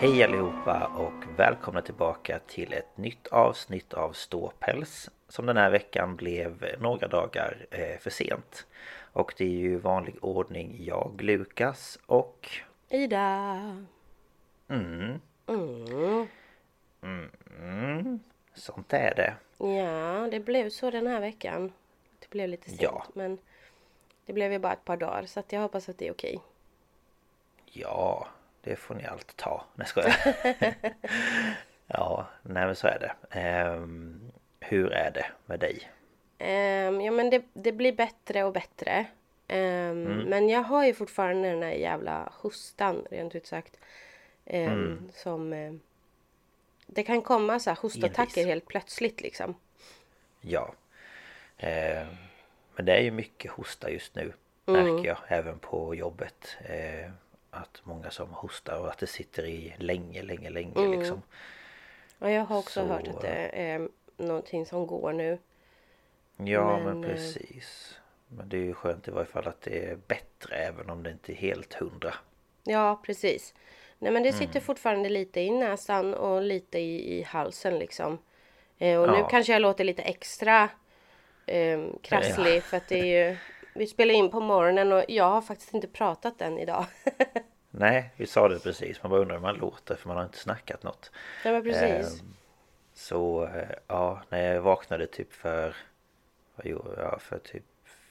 Hej allihopa och välkomna tillbaka till ett nytt avsnitt av Ståpäls som den här veckan blev några dagar eh, för sent. Och det är ju vanlig ordning jag, Lukas och... Ida! Mm, Mm. mm, sånt är det. Ja, det blev så den här veckan. Det blev lite sent Ja. men det blev ju bara ett par dagar så att jag hoppas att det är okej. Ja, det får ni allt ta. Nej jag skojar. Ja, nej men så är det. Ehm, hur är det med dig? Ehm, ja men det, det blir bättre och bättre. Ehm, Men jag har ju fortfarande den här jävla hostan rent ut sagt. Ehm, Som... Det kan komma så här hostattacker helt plötsligt liksom. Ja. Eh, men det är ju mycket hosta just nu. Märker jag även på jobbet. Eh, att många som hostar och att det sitter i länge, länge, länge liksom. Ja, jag har också Så, hört att det är någonting som går nu. Ja men, Men, eh, precis. Men det är ju skönt i varje fall att det är bättre även om det inte är helt hundra. Ja, precis. Nej men det sitter fortfarande lite i näsan och lite i, i halsen liksom. Eh, och nu Ja. kanske jag låter lite extra eh, krasslig för att det är ju... Vi spelar in på morgonen och jag har faktiskt inte pratat än idag. Nej, vi sa det precis. Man bara undrar hur man låter för man har inte snackat något. Nej men precis. Ehm, Så eh, ja, när jag vaknade typ för vad gjorde jag? För typ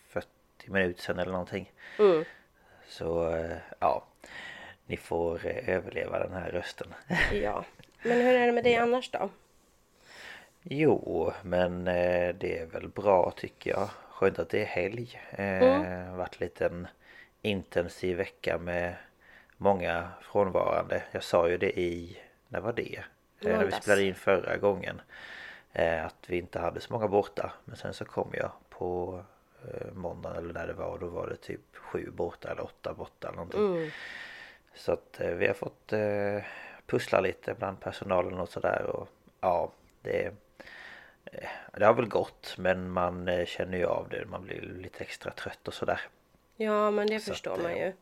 40 minuter sedan eller någonting. Mm. Så eh, ja, ni får eh, överleva den här rösten. Ja. Men hur är det med dig annars då? Jo, men eh, det är väl bra tycker jag. Skönt att det är helg. Eh, Varit lite en intensiv vecka med många frånvarande. Jag sa ju det i, när var det? Eh, när vi spelade in förra gången. Eh, att vi inte hade så många borta. Men sen så kom jag på eh, måndagen eller när det var. Och då var det typ sju borta eller åtta borta eller någonting. Mm. Så att eh, vi har fått eh, pussla lite bland personalen och sådär och ja det Det har väl gått men man eh, känner ju av det, man blir lite extra trött och sådär Ja men det Så förstår att, man eh, ju.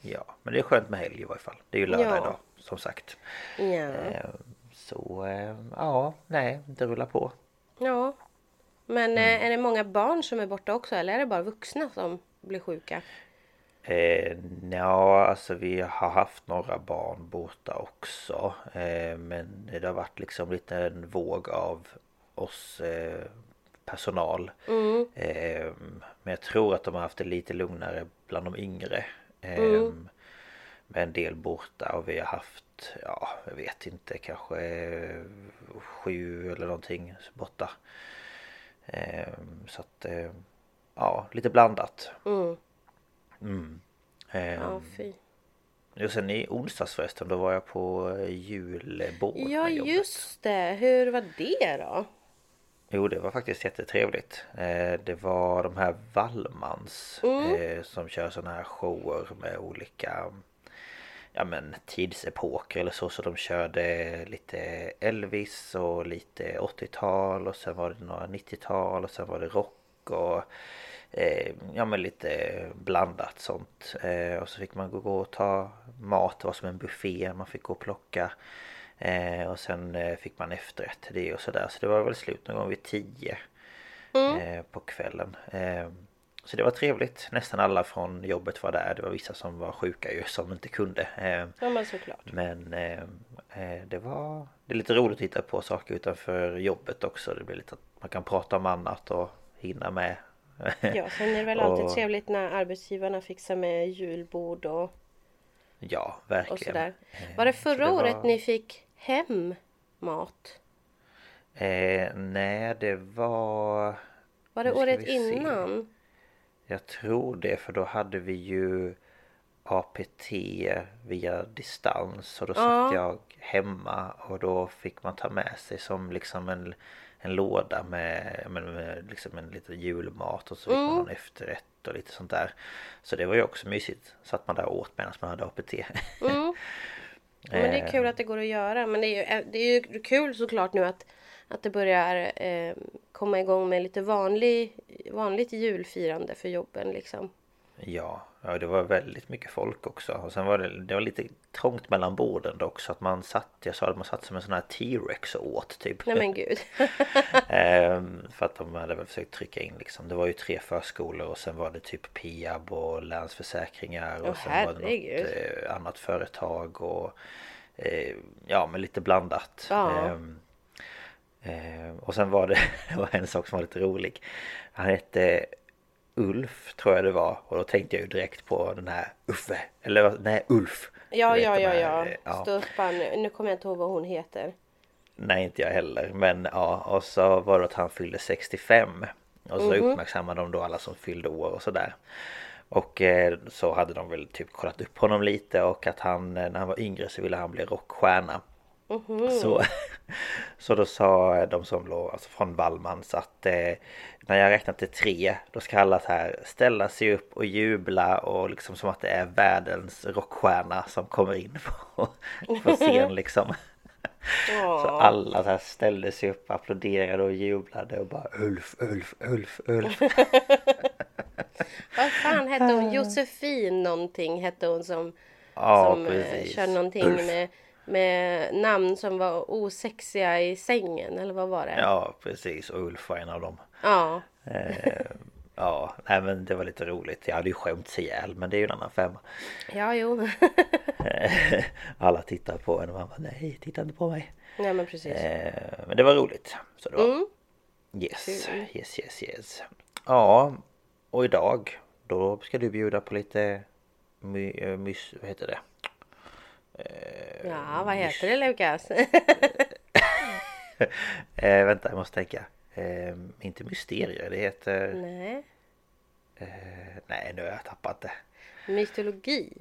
Ja men det är skönt med helg i varje fall Det är ju lördag Ja. idag som sagt Ja. eh, Så ja, nej det rullar på Ja. Men Mm. är det många barn som är borta också eller är det bara vuxna som blir sjuka? Eh, ja, alltså vi har haft några barn borta också. Eh, men det har varit liksom lite en våg av oss eh, personal. Mm. Eh, men jag tror att de har haft det lite lugnare bland de yngre. Eh, Mm. Med en del borta och vi har haft, ja jag vet inte, kanske eh, sju eller någonting borta. Eh, så att, eh, ja lite blandat. Mm. Mm. Ja fy. Jo sen i onsdags förresten då var jag på julbord Ja just det, hur var det då? Jo det var faktiskt jättetrevligt. Eh, Det var de här Wallmans eh, som kör sådana här shower med olika ja men tidsepoker eller så. Så de körde lite Elvis och lite 80-tal och sen var det några 90-tal och sen var det rock och eh, ja men lite blandat sånt. Eh, och så fick man gå och ta mat, det var som en buffé man fick gå och plocka. Eh, och sen eh, fick man efterrätt till det och sådär. Så det var väl slut någon gång vid tio eh, på kvällen. Eh, så det var trevligt. Nästan alla från jobbet var där. Det var vissa som var sjuka ju som inte kunde. Ja men såklart. men eh, det var Det är lite roligt att titta på saker utanför jobbet också. Det blir lite att man kan prata om annat och hinna med. Ja, sen är det väl alltid Och- trevligt när arbetsgivarna fixar med julbord och, Ja, och verkligen. sådär. Eh, Var det förra det var- året ni fick hem mat? Eh, nej, det var... Var det året se. innan? Jag tror det för då hade vi ju APT via distans och då Ja. satt jag hemma och då fick man ta med sig som liksom en, en låda med, med, med liksom en liten julmat och så fick man någon efterrätt och lite sånt där. Så det var ju också mysigt. Satt man där och åt medan man hade APT. Mm. Men det är Eh. kul att det går att göra. Men det är ju, det är ju kul såklart nu att, att det börjar eh, komma igång med lite vanlig, vanligt julfirande för jobben liksom. Ja, ja, det var väldigt mycket folk också. Och sen var det, det var lite trångt mellan borden dock så att man satt, jag sa att man satt som en sån här T-Rex och åt typ. Nej men gud. Ehm, för att de hade väl försökt trycka in liksom. Det var ju tre förskolor och sen var det typ Piab och Länsförsäkringar och Åh, sen var det herregud. något eh, annat företag och eh, ja men lite blandat. Ja. Ehm, ehm, och sen var det, det var en sak som var lite rolig. Han hette Ulf tror jag det var och då tänkte jag ju direkt på den här Uffe eller nej Ulf. Ja, vet, ja, ja, här, ja. eh, ja. Ståupparen. Nu kommer jag inte ihåg vad hon heter. Nej inte jag heller men ja och så var det att han fyllde 65 Och så uppmärksammade de då alla som fyllde år och sådär Och eh, så hade de väl typ kollat upp honom lite och att han eh, när han var yngre så ville han bli rockstjärna så, så då sa de som låg alltså från Wallmans att eh, när jag räknar till tre då ska alla så här ställa sig upp och jubla och liksom som att det är världens rockstjärna som kommer in på, på scen liksom. Så alla så här ställde sig upp, applåderade och jublade och bara Ulf, Ulf, Ulf, Ulf. Vad fan hette hon? Josefin någonting hette hon som, Ja, som eh, precis. körde någonting Ulf. med, med namn som var osexiga i sängen eller vad var det? Ja, precis. Och Ulf var en av dem. Ja. Eh, ja, nej men det var lite roligt. Jag hade ju skämts ihjäl men det är ju en annan femma. Ja, jo. Eh, Alla tittar på en och man bara nej, titta inte på mig. Nej men precis. Eh, men det var roligt. Så det var Mm. yes, yes, yes, yes. Ja, och idag då ska du bjuda på lite my, eh, mys, vad heter det? Ja, vad heter det Lukas? Eh, vänta, jag måste tänka. Eh, inte mysterier, det heter... Nej. Eh, nej, nu har jag tappat det. Mytologi.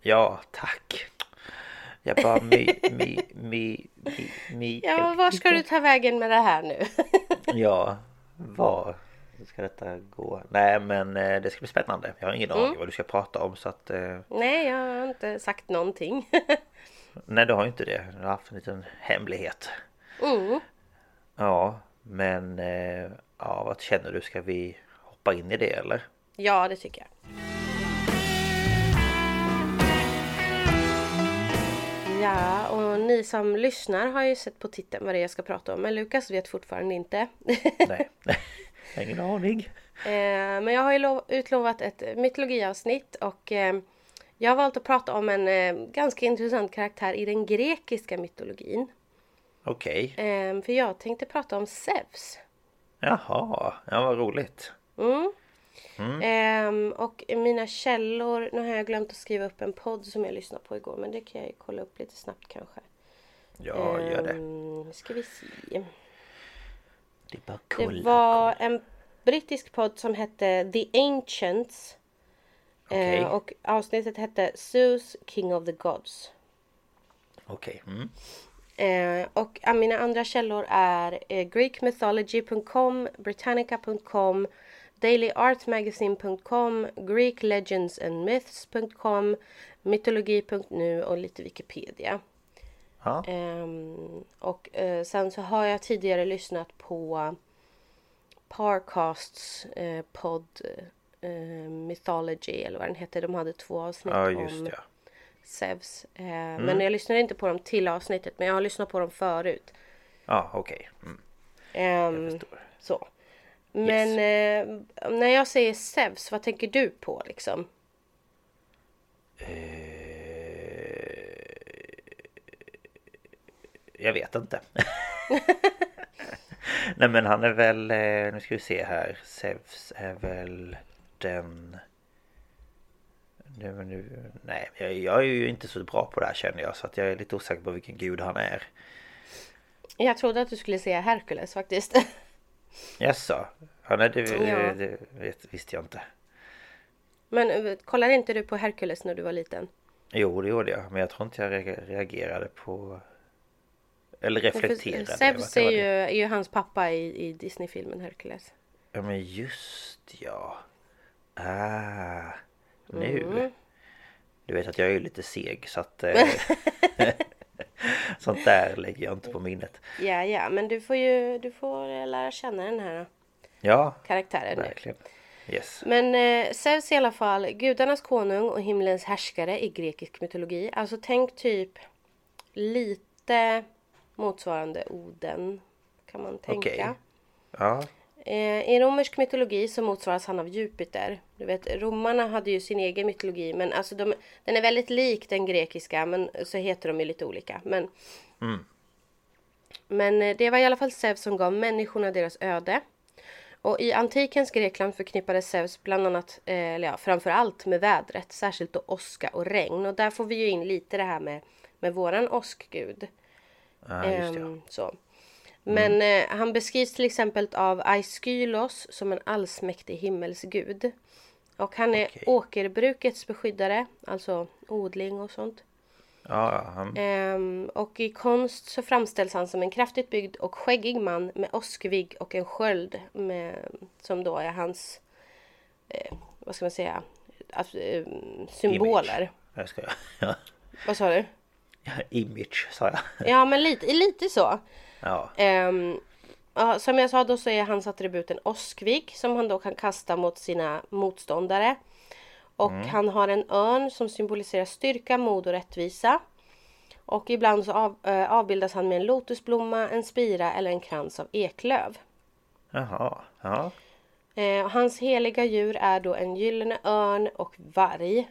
Ja, tack. Jag bara my, my, my, my, my Ja, var ska du ta vägen med det här nu? Ja, var ska detta gå? Nej, men eh, det ska bli spännande. Jag har ingen Mm. aning vad du ska prata om så att... Eh, Nej, jag har inte sagt någonting. nej, du har ju inte det. Du har haft en liten hemlighet. Mm. Ja, men... Eh, ja, vad känner du? Ska vi hoppa in i det eller? Ja, det tycker jag. Ja, och ni som lyssnar har ju sett på titeln vad det är jag ska prata om. Men Lukas vet fortfarande inte. Nej, ingen aning. Eh, Men jag har ju lov- utlovat ett mytologiavsnitt och eh, jag har valt att prata om en eh, ganska intressant karaktär i den grekiska mytologin. Okej. Eh, För jag tänkte prata om Zeus. Jaha, ja vad roligt. Mm. Ehm, och mina källor, nu har jag glömt att skriva upp en podd som jag lyssnade på igår men det kan jag ju kolla upp lite snabbt kanske. Ja, gör det. Ehm, ska vi se. Det Det var en brittisk podd som hette The Ancients. Okej. Eh, och avsnittet hette Zeus King of the Gods. Okej. Mm. Eh, och mina andra källor är eh, greekmythology.com, britannica.com, dailyartmagazine.com, greeklegendsandmyths.com, mytologi.nu och lite Wikipedia. Ja. Ehm, och sen så har jag tidigare lyssnat på Parcasts podd eh, Mythology eller vad den heter. De hade två avsnitt ja, om det. Zeus. Eh, Men jag lyssnade inte på dem till avsnittet men jag har lyssnat på dem förut. Ja, okej. Mm. Ehm, förstår. så. Men eh, när jag säger Zeus, vad tänker du på liksom? Jag vet inte. Nej men han är väl, eh, nu ska vi se här. Zeus är väl den... Nu, nu, nej, jag, jag är ju inte så bra på det här känner jag. Så att jag är lite osäker på vilken gud han är. Jag trodde att du skulle säga Herkules faktiskt. Jaså? Ja, nej, det, Ja. det vet, visste jag inte. Men eh, kollade inte du på Herkules när du var liten? Jo, det gjorde jag. Men jag tror inte jag re- reagerade på... Eller reflekterade. Zeus är ju, är ju hans pappa i, i Disney-filmen Hercules. Ja men just ja. Ah. Nu. Mm. Du vet att jag är lite seg så att... Eh, sånt där lägger jag inte på minnet. Ja, ja, men du får ju du får eh, lära känna den här Ja, karaktären nu. verkligen. Yes. Men eh, Zeus i alla fall, gudarnas konung och himlens härskare i grekisk mytologi. Alltså tänk typ lite motsvarande Oden kan man tänka. Okej. Ja. Eh, I romersk mytologi så motsvaras han av Jupiter. Du vet, romarna hade ju sin egen mytologi men alltså de, den är väldigt lik den grekiska men så heter de ju lite olika. Men, men eh, det var i alla fall Zeus som gav människorna deras öde. Och i antikens Grekland förknippades Zeus bland annat, eh, eller ja, framför allt med vädret, särskilt då åska och regn. Och där får vi ju in lite det här med, med våran åskgud. ja, just det. Ehm, så. Men eh, han beskrivs till exempel av Aiskylos som en allsmäktig himmelsgud. Och han är Okej. åkerbrukets beskyddare, alltså odling och sånt. Ja, ja. han- Ehm, och i konst så framställs han som en kraftigt byggd och skäggig man med åskvigg och en sköld med, som då är hans, eh, vad ska man säga, eh, symboler. Jag ska... Ja. Vad sa du? Image sa jag. Ja men lite, lite så. Ja. Ehm, ja, som jag sa då så är hans attribut en åskvigg som han då kan kasta mot sina motståndare. Och han har en örn som symboliserar styrka, mod och rättvisa. Och ibland så av, eh, avbildas han med en lotusblomma, en spira eller en krans av eklöv. Jaha. Ja. Eh, hans heliga djur är då en gyllene örn och varg.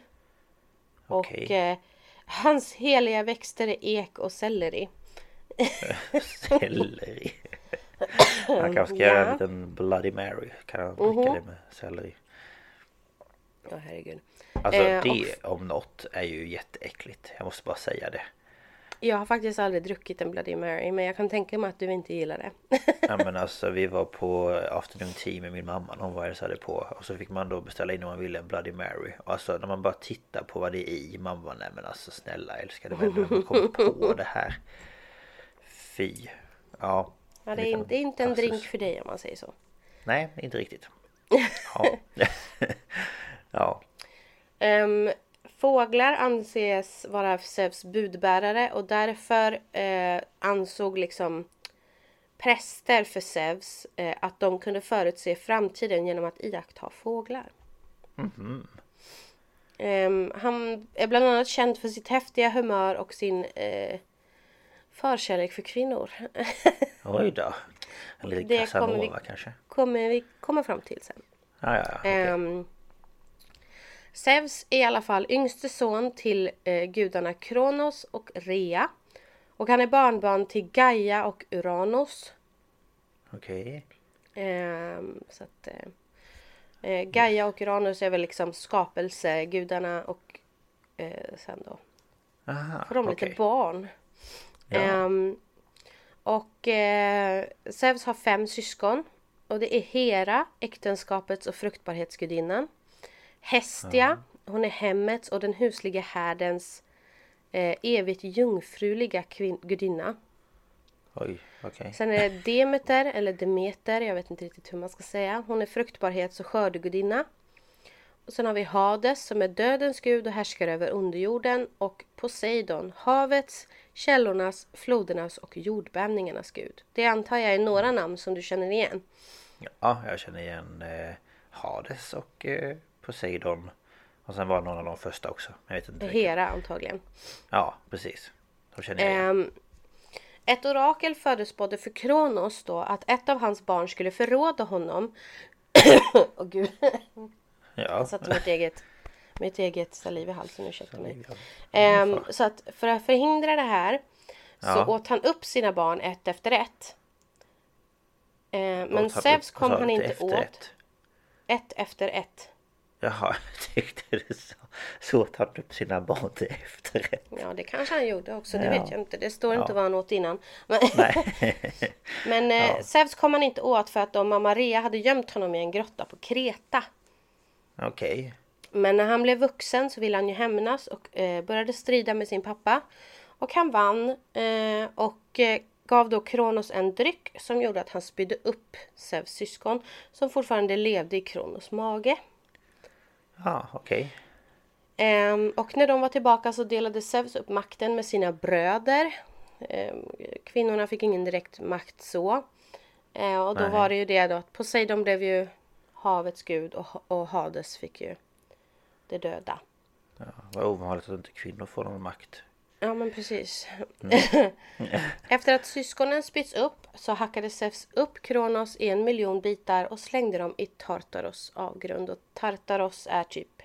Okej. Och eh, hans heliga växter är ek och selleri. Selleri. Han kanske ska göra Ja. en liten Bloody Mary. Kan han dricka det med selleri? Ja herregud. Alltså Eh, det om något är ju jätteäckligt. Jag måste bara säga det. Jag har faktiskt aldrig druckit en Bloody Mary men jag kan tänka mig att du inte gillar det. Ja men alltså vi var på afternoon tea med min mamma när hon var och hälsade på Och så fick man då beställa in om man ville en Bloody Mary Och alltså när man bara tittar på vad det är i Mamma bara, nej men alltså snälla älskade vänner Man kommer på det här Fy Ja Ja, det är inte, inte en drink för dig om man säger så. Nej inte riktigt. Ja. Ja. Ehm, fåglar anses vara Zeus budbärare och därför eh, ansåg liksom präster för Zeus eh, att de kunde förutse framtiden genom att iaktta fåglar. Ehm, han är bland annat känd för sitt häftiga humör och sin eh, förkärlek för kvinnor. Oj då liten Det Casanova kommer vi- kanske kommer vi komma fram till sen. Ja ja, ja okej. Ehm, Zeus är i alla fall yngste son till eh, gudarna Kronos och Rea. Och han är barnbarn till Gaia och Uranus. Okej Ehm, så att, eh, eh, Gaia och Uranus är väl liksom skapelsegudarna och eh, sen då Aha får de okej lite barn. Ja. Ehm, och eh, Zeus har fem syskon. Och det är Hera, äktenskapets och fruktbarhetsgudinnan. Hestia, hon är hemmets och den husliga härdens eh, evigt jungfruliga gudinna. Oj, okej. Sen är det Demeter eller Demeter, jag vet inte riktigt hur man ska säga. Hon är fruktbarhets och skördegudinna. Och sen har vi Hades som är dödens gud och härskar över underjorden. Och Poseidon, havets, källornas, flodernas och jordbävningarnas gud. Det antar jag är några namn som du känner igen. Ja, jag känner igen eh, Hades och eh, Poseidon. Och sen var någon av de första också. Jag vet inte. Hera antagligen. Ja, precis. De känner jag igen. Ehm, ett orakel förutspådde för Kronos då att ett av hans barn skulle förråda honom. Åh gud, Ja. satte mitt eget, mitt eget saliv i halsen, ursäkta mig. Ehm, så att för att förhindra det här så Ja. åt han upp sina barn ett efter ett. Ehm, men Zeus kom han inte åt. ett? Ett efter ett. Jaha, jag tyckte du sa så åt han upp sina barn till efterrätt. Ja, det kanske han gjorde också. Det Ja. vet jag inte. Det står inte Ja. vad han åt innan. Men, men eh, Ja. Zeus kom han inte åt för att då mamma Rea hade gömt honom i en grotta på Kreta. Okej. Men när han blev vuxen så ville han ju hämnas och eh, började strida med sin pappa. Och han vann eh, och eh, gav då Kronos en dryck som gjorde att han spydde upp Zeus syskon som fortfarande levde i Kronos mage. Ja, okej. Ehm, och när de var tillbaka så delade Zeus upp makten med sina bröder. Ehm, kvinnorna fick ingen direkt makt så. Ehm, och då Nej. var det ju det då att Poseidon blev ju havets gud och, och Hades fick ju det döda. Ja, vad ovanligt att inte kvinnor får någon makt. Ja men precis. Mm. Efter att syskonen spytts upp så hackade Zeus upp Kronos i en miljon bitar och slängde dem i Tartaros avgrund. Och Tartaros är typ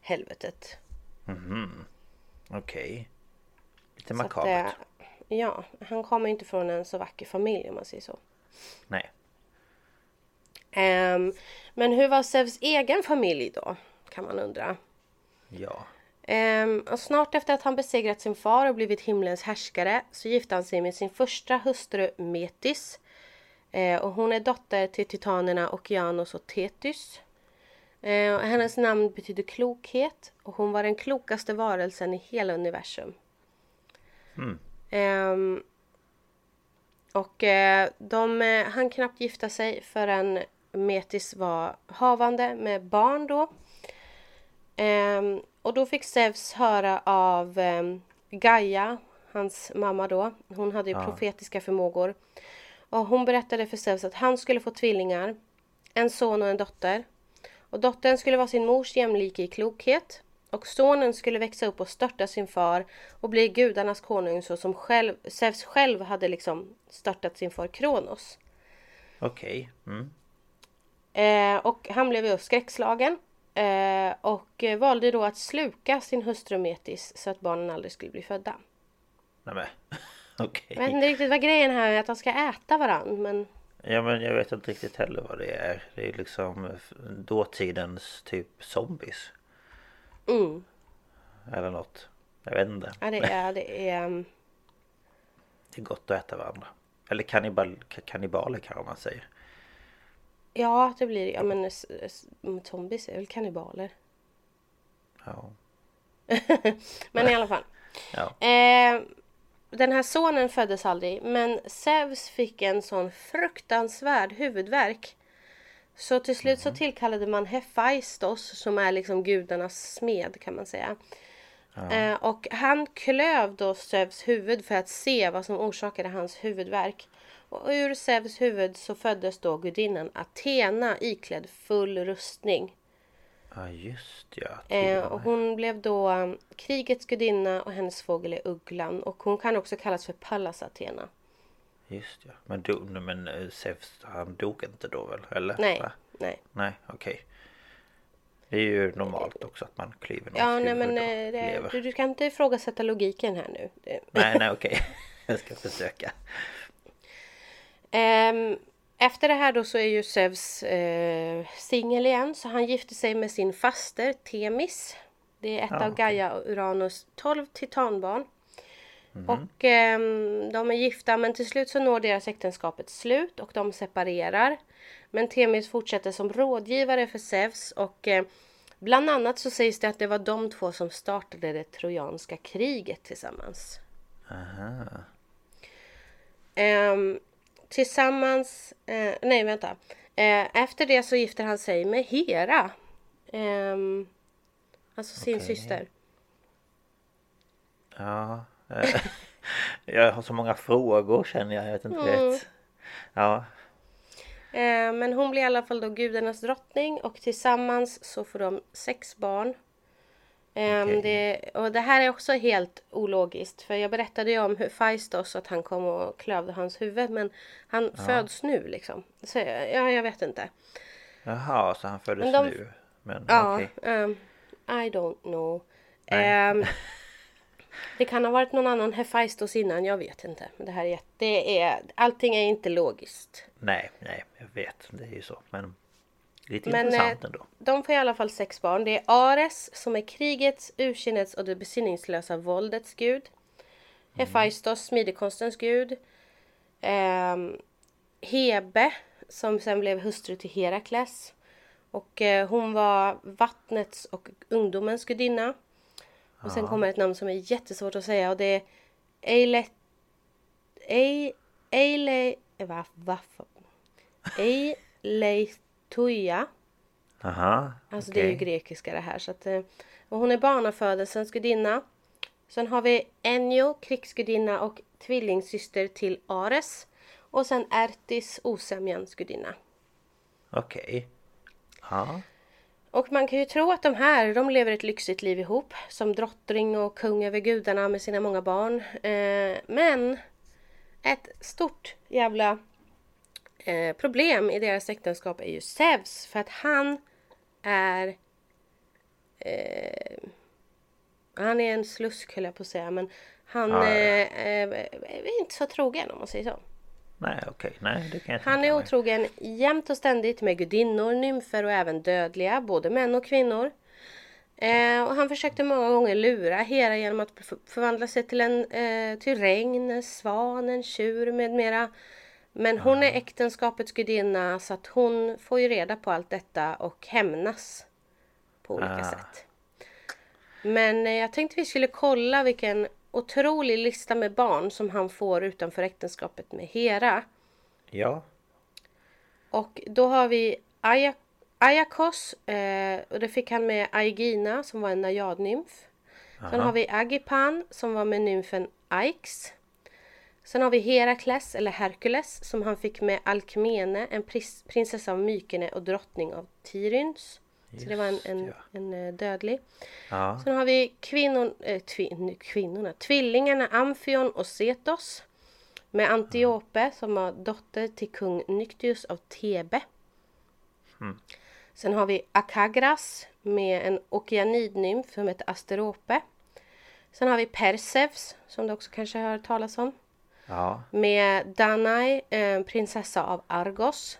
helvetet. Okej. Lite Så att, makabert. eh, ja, han kommer inte från en så vacker familj om man säger så. Nej. Ehm, men hur var Zeus egen familj då? Kan man undra. Ja. Och snart efter att han besegrat sin far och blivit himlens härskare så gifte han sig med sin första hustru Metis. Eh, och hon är dotter till titanerna Okeanos och Tethys. Och hennes namn betyder klokhet och hon var den klokaste varelsen i hela universum. Ehm, och eh, de eh, han knappt gifta sig förrän Metis var havande med barn då. Ehm, och då fick Zeus höra av ehm, Gaia, hans mamma då. Hon hade ju profetiska förmågor. Och hon berättade för Zeus att han skulle få tvillingar. En son och en dotter. Och dottern skulle vara sin mors jämlike i klokhet. Och sonen skulle växa upp och störta sin far och bli gudarnas konung så som själv, Zeus själv hade liksom störtat sin far Kronos. Okej. Mm. Eh, och han blev ju skräckslagen. Eh, och valde då att sluka sin hustru Metis så att barnen aldrig skulle bli födda. Nej men. Okej. Jag vet inte riktigt vad grejen här är att de ska äta varandra men Ja men jag vet inte riktigt heller vad det är. Det är liksom dåtidens typ zombies. mm, Eller något. Jag vet inte. ja, det är, det är um, Det är gott att äta varandra. Eller kannibal, ka- kannibaler kanske man säger. Ja det blir ja men s- zombies är väl kannibaler. Ja. Men i alla fall. Ja. Eh, den här sonen föddes aldrig men Zeus fick en sån fruktansvärd huvudvärk. Så till slut så tillkallade man Hephaistos som är liksom gudarnas smed kan man säga. Eh, och han klöv då Zeus huvud för att se vad som orsakade hans huvudvärk. Och ur Zeus huvud så föddes då gudinnan Athena iklädd full rustning. Ja just ja. Eh, och hon blev då um, krigets gudinna och hennes fågel är ugglan. Och hon kan också kallas för Pallas Athena. Just ja. Men, do, men eh, Zeus han dog inte då väl? Eller? Nej, Va? nej. Nej okej. Det är ju normalt också att man klyver någons Ja, nej men eh, det, du, du kan inte ifrågasätta logiken här nu. Nej nej okej. Jag ska försöka. Ehm, efter det här då så är ju Zeus eh, singel igen så han gifte sig med sin faster Temis. Det är ett Ja, av. Gaia och Uranus 12 titanbarn. Mhm. Och ehm, de är gifta men till slut så når deras äktenskap ett slut och de separerar. Men Temis fortsätter som rådgivare för Zeus och eh, Bland annat så sägs det att det var de två som startade det trojanska kriget tillsammans. Aha. Ehm, tillsammans, eh, nej vänta. Eh, efter det så gifter han sig med Hera. Ehm, alltså sin Okej. syster. Ja. eh, jag har så många frågor känner jag. Jag vet inte Mm. rätt. Ja. Eh, men hon blir i alla fall då gudarnas drottning och tillsammans så får de sex barn. Ehm, Okej. det, och det här är också helt ologiskt för jag berättade ju om hur Faistos att han kom och klövde hans huvud men han föds nu liksom. Så ja, jag vet inte. Jaha, så han föddes Men de- nu. Men Ja, okej. ehm, I don't know. Ehm, det kan ha varit någon annan Hephaistos innan, jag vet inte. Men Det här är, det är, allting är inte logiskt. Nej, nej, jag vet. Det är ju så. Men lite Men eh, intressant ändå. de får i alla fall sex barn. Det är Ares som är krigets, ursinnets och det besinningslösa våldets gud. Hephaistos, smidekonstens gud. Ehm, Hebe som sen blev hustru till Herakles. Och eh, hon var vattnets och ungdomens gudinna. Och sen kommer ett namn som är jättesvårt att säga och det är Eile... Ei- Eile... Va, va, Eileituia. Aha, Alltså det är ju grekiska det här. Så att, eh, och hon är barnafödelsens gudinna. Sen har vi Enyo, krigsgudinna och tvillingsyster till Ares. Och sen Ertis, osämjans gudinna. Okej. Ja. Och man kan ju tro att de här, de lever ett lyxigt liv ihop. Som drottning och kung över gudarna med sina många barn. Eh, men ett stort jävla eh, problem i deras äktenskap är ju Zeus. För att han är... Eh, han är en slusk höll jag på att säga. Men han Ja, ja. eh, eh, är inte så trogen om man säger så. Nej, okej. Nej, det kan jag Han är otrogen jämt och ständigt med gudinnor, nymfer och även dödliga, både män och kvinnor. Eh, och han försökte många gånger lura Hera genom att förvandla sig till en eh, till regn, en svan, en tjur med mera. Men hon är äktenskapets gudinna så att hon får ju reda på allt detta och hämnas på olika Ah. sätt. Men eh, jag tänkte vi skulle kolla vilken otrolig lista med barn som han får utanför äktenskapet med Hera. Ja. Och då har vi Aya- Ayakos eh, och det fick han med Aegina som var en najadnymf. Sen har vi Agipan som var med nymfen Aix. Sen har vi Herakles eller Herkules som han fick med Alkmene, en pris- prinsessa av Mykene och drottning av Tyryns. Så det var en, en, ja. en eh, dödlig. Ja. Sen har vi kvinnor, eh, tvi, kvinnorna, tvillingarna Amphion och Setos. Med Antiope som var dotter till kung Nyctius av Thebe. Sen har vi Akagras med en okeanidnymf som heter Asterope. Sen har vi Perseus som du också kanske har hört talas om. Ja. Med Danae, eh, prinsessa av Argos.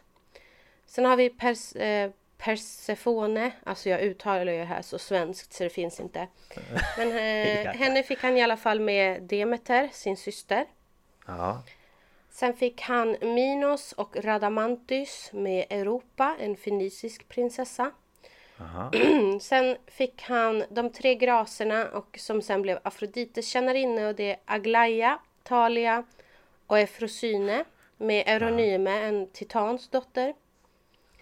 Sen har vi Pers, eh, Persefone, alltså jag uttalar det här så svenskt så det finns inte. Men eh, Ja. henne fick han i alla fall med Demeter, sin syster. Ja. Sen fick han Minos och Radamantys med Europa, en fenicisk prinsessa. Sen fick han de tre graserna och som sen blev Afrodites tjänarinna och det är Aglaia, Talia och Efrosyne med Euronyme, en titans dotter.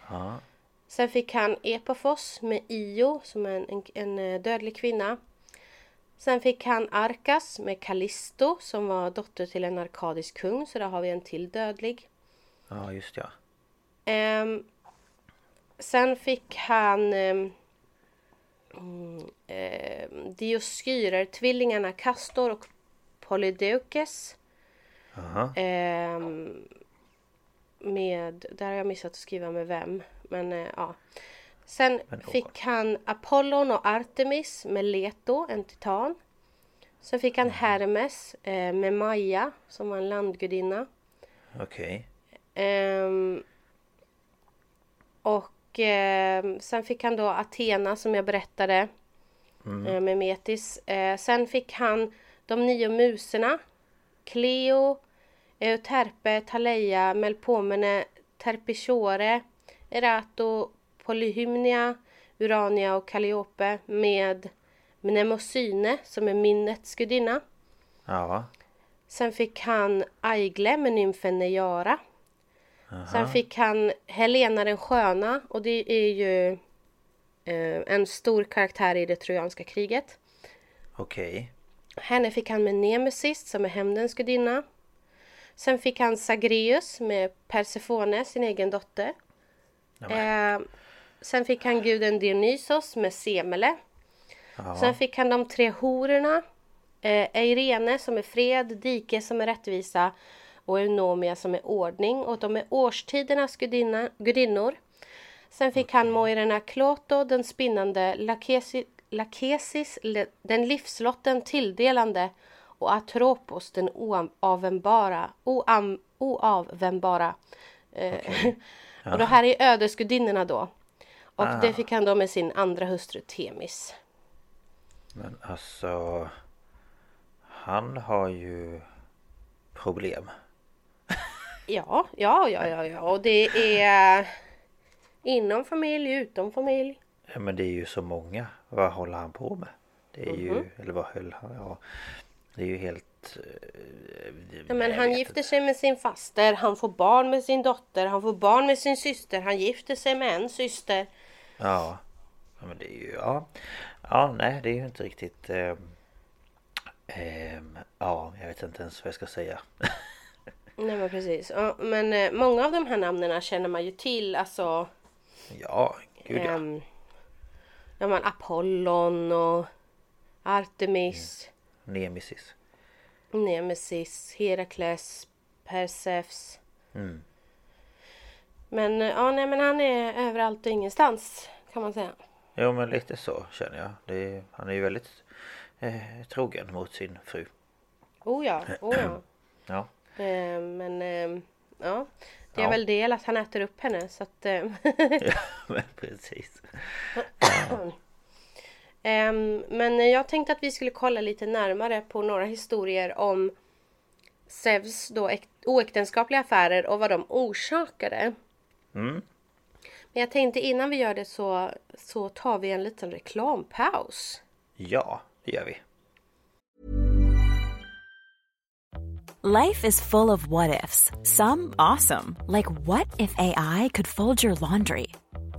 Ja. Sen fick han Epafos med Io som är en, en, en eh, dödlig kvinna. Sen fick han Arkas med Callisto som var dotter till en arkadisk kung så där har vi en till dödlig. Ja, just ja. Ehm, sen fick han um, um, Dioskyrer, tvillingarna Castor och Polydeukes. Ehm, med, där har jag missat att skriva med vem. Men eh, ja. Sen Men fick han Apollon och Artemis med Leto, en titan. Sen fick han Hermes eh, med Maja som var en landgudinna. Okej. Ehm, och ehm, sen fick han då Athena som jag berättade eh, med Metis. Eh, sen fick han de nio muserna. Cleo, Euterpe, Taleia, Melpomene, Terpisiore, Erato, Polyhymnia, Urania och Calliope med Mnemosyne som är minnets gudinna. Ja. Sen fick han Aigle med nymfen Nejara. Sen fick han Helena den sköna och det är ju eh, en stor karaktär i det trojanska kriget. Okej. Henne fick han med Nemesis som är hämndens gudinna. Sen fick han Zagreus med Persefone, sin egen dotter. Eh, sen fick han guden Dionysos med Semele. Sen fick han de tre hororna. Eh, Eirene som är fred, Dike som är rättvisa och Eunomia som är ordning. Och de är årstidernas gudinna, gudinnor. Sen fick han Moirerna Kloto, den spinnande, Lakesi, Lakesis, den livslotten tilldelande och Atropos, den oavvändbara. Oam, oavvändbara. Eh, och det här är ödesgudinnorna då. Och det fick han då med sin andra hustru Temis. Men alltså... Han har ju problem. Ja, ja, ja, ja, ja. Och det är inom familj, utom familj. Ja, men det är ju så många. Vad håller han på med? Det är Mhm. ju... Eller vad höll han? Ja. Det är ju helt... eh, Ja, men han gifter inte. sig med sin faster, han får barn med sin dotter, han får barn med sin syster, han gifter sig med en syster. Ja. Men det är ju... Ja. Ja, nej det är ju inte riktigt... ehm, ehm, ja, jag vet inte ens vad jag ska säga. Nej men precis. Ja, men eh, många av de här namnen känner man ju till. Alltså Ja, gud ja. ehm, ja, men Apollon och Artemis, Nemesis. Nemesis, Herakles, Perseus. Mm. Men eh, ja, nej men han är överallt och ingenstans kan man säga. Jo men lite så känner jag. Det han är ju väldigt eh, trogen mot sin fru. Oh ja, oh ja. Ja. Eh, men eh, ja, det är Ja. väl del att han äter upp henne så att eh, ja men precis. men jag tänkte att vi skulle kolla lite närmare på några historier om Zeus då äk- oäktenskapliga affärer och vad de orsakade. Mm. Men jag tänkte innan vi gör det så, så tar vi en liten reklampaus. Ja, det gör vi. Life is full of what ifs. Some awesome, like what if AI could fold your laundry?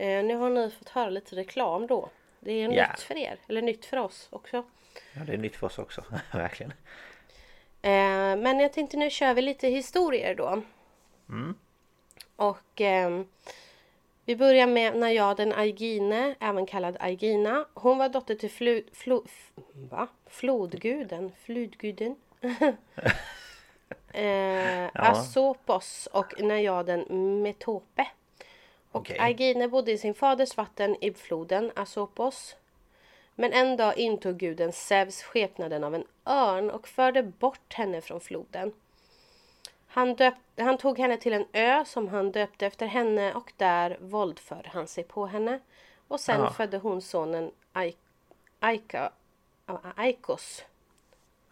eh, nu har ni fått höra lite reklam då. Det är Ja. nytt för er, eller nytt för oss också. Ja, det är nytt för oss också. Verkligen. Eh, men jag tänkte nu kör vi lite historier då. Och ehm, vi börjar med Najaden Aigine, även kallad Aigina. Hon var dotter till flu, flo, f, va? flodguden, fludguden. eh, Asopos och Najaden Metope. Och Okej. Aigine bodde i sin faders vatten i floden Asopos. Men en dag intog guden Zeus skepnaden av en örn och förde bort henne från floden. Han, döp, han tog henne till en ö som han döpte efter henne och där våldförde han sig på henne. Och sen Ja. födde hon sonen Ai- Aika, Aikos.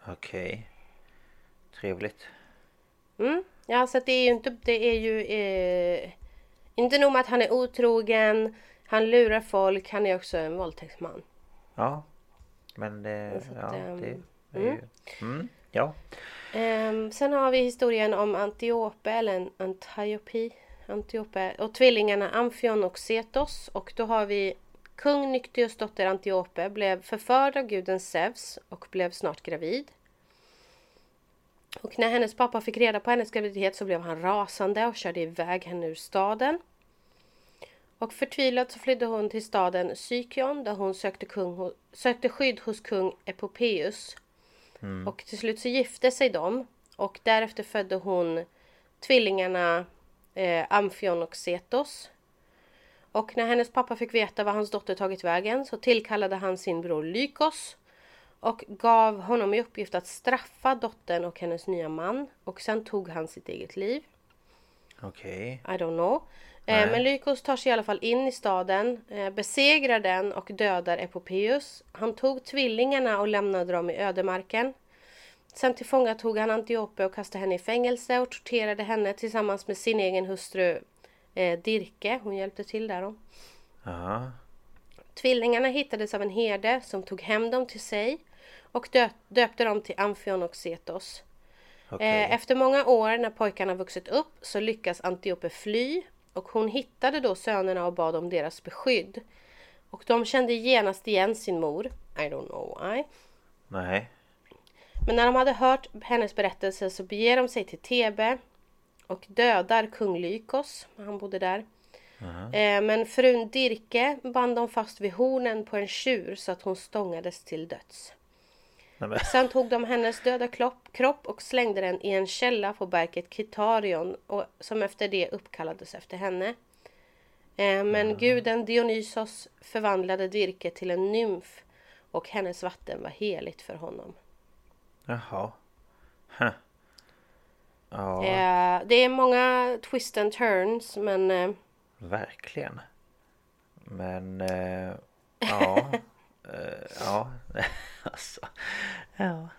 Okej. Trevligt. Mm. Ja, så det är ju inte, det är ju eh, inte nog med att han är otrogen, han lurar folk, han är också en våldtäktsman. Ja. Men det... Så Ja, ehm, det är ju... Mm. Ja. Ehm, sen har vi historien om Antiope eller en Antiope, Antiope och tvillingarna Amphion och Cetos och då har vi kung Nyktios dotter Antiope blev förförd av guden Zeus och blev snart gravid. Och när hennes pappa fick reda på hennes graviditet så blev han rasande och körde iväg henne ur staden. Och förtvivlad så flydde hon till staden Sykion där hon sökte, kung, sökte skydd hos kung Epopeus. Mm. Och till slut så gifte sig de och därefter födde hon tvillingarna eh, Amphion och Setos. Och när hennes pappa fick veta var hans dotter tagit vägen så tillkallade han sin bror Lykos och gav honom i uppgift att straffa dottern och hennes nya man och sen tog han sitt eget liv. Okej. Okay. I don't know. Eh, men Lykos tar sig i alla fall in i staden, eh, besegrar den och dödar Epopeus. Han tog tvillingarna och lämnade dem i ödemarken. Sen tillfångatog han Antiope och kastade henne i fängelse och torterade henne tillsammans med sin egen hustru eh, Dirke. Hon hjälpte till där då. Aha. Tvillingarna hittades av en herde som tog hem dem till sig och döpte dem till Amphion och Setos. Okay. Eh, efter många år när pojkarna vuxit upp så lyckas Antiope fly och hon hittade då sönerna och bad om deras beskydd. Och de kände genast igen sin mor. I don't know why. Nej. Men när de hade hört hennes berättelse så beger de sig till Tebe och dödar kung Lykos. Han bodde där. Uh-huh. Men frun Dirke band de fast vid hornen på en tjur så att hon stångades till döds. Nej, Sen tog de hennes döda kropp och slängde den i en källa på berget Kitarion och, som efter det uppkallades efter henne. Eh, men mm. guden Dionysos förvandlade Dirke till en nymf och hennes vatten var heligt för honom. Jaha. Huh. Ja. Eh, det är många twist and turns men... Eh, Verkligen. Men... ja. Ja. alltså. Ja.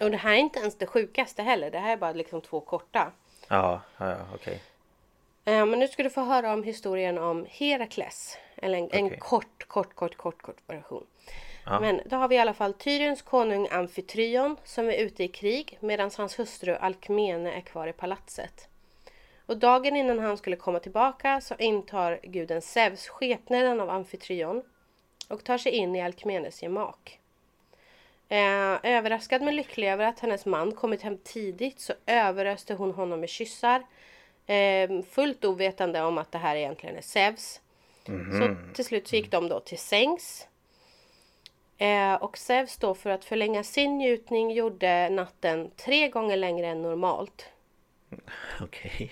Och det här är inte ens det sjukaste heller. Det här är bara liksom två korta. Ja, ja okej. Okay. Men nu ska du få höra om historien om Herakles. Eller en, okay. en kort, kort, kort, kort, kort version. Ja. Men då har vi i alla fall Tyriens konung Amfitryon som är ute i krig medan hans hustru Alkmene är kvar i palatset. Och dagen innan han skulle komma tillbaka så intar guden Zeus skepnaden av Amfitryon och tar sig in i Alkmenes gemak. Eh, överraskad men lycklig över att hennes man kommit hem tidigt så överöste hon honom med kyssar. Eh, fullt ovetande om att det här egentligen är Zeus. Mm -hmm. Så till slut så gick de då till sängs. Eh, och Zeus då för att förlänga sin njutning gjorde natten tre gånger längre än normalt. Okej. Okay.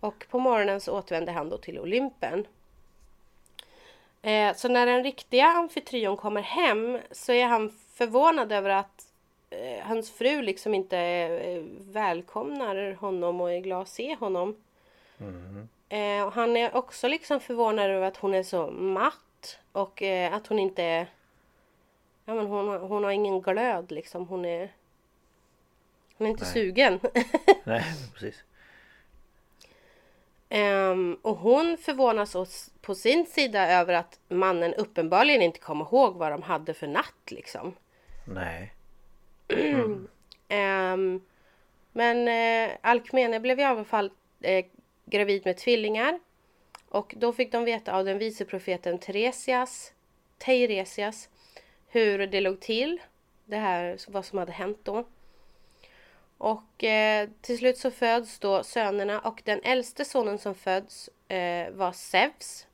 Och på morgonen så återvände han då till Olympen. Eh, så när den riktiga amfitryon kommer hem så är han förvånad över att eh, hans fru liksom inte eh, välkomnar honom och är glad att se honom. Mm. Eh, han är också liksom förvånad över att hon är så matt och eh, att hon inte Ja men hon, hon har ingen glöd liksom. Hon är Hon är inte Nej. sugen. Nej precis. Um, och hon förvånas oss på sin sida över att mannen uppenbarligen inte kommer ihåg vad de hade för natt liksom. Nej. Mm. um, men eh, Alkmene blev i alla fall eh, gravid med tvillingar. Och då fick de veta av den vice profeten Teresias, Teiresias hur det låg till. Det här, vad som hade hänt då. Och eh, till slut så föds då sönerna och den äldste sonen som föds eh, var Zeus.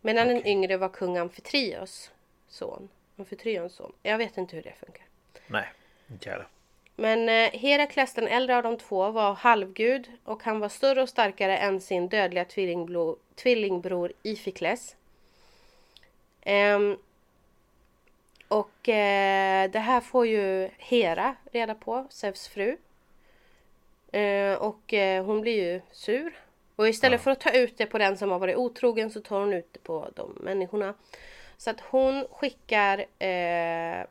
Medan okay. den yngre var kung Amfitrios son. Amfitrions son. Jag vet inte hur det funkar. Nej, inte heller. Men eh, Herakles den äldre av de två var halvgud och han var större och starkare än sin dödliga tvillingbror, tvillingbror Ifikles. Um, och eh, det här får ju Hera reda på, Zeus fru. Eh, och eh, hon blir ju sur. Och istället ja. för att ta ut det på den som har varit otrogen så tar hon ut det på de människorna. Så att hon skickar eh,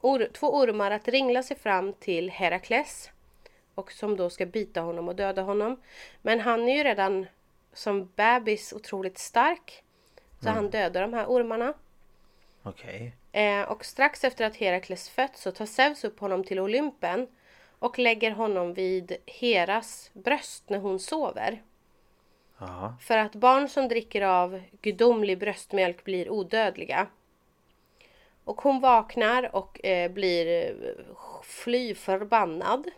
or två ormar att ringla sig fram till Herakles. Och som då ska bita honom och döda honom. Men han är ju redan som bebis otroligt stark. Så mm. han dödar de här ormarna. Okej. Okay. Eh, och strax efter att Herakles fötts så tar Zeus upp honom till Olympen och lägger honom vid Heras bröst när hon sover. Jaha. För att barn som dricker av gudomlig bröstmjölk blir odödliga. Och hon vaknar och eh, blir eh, fly förbannad.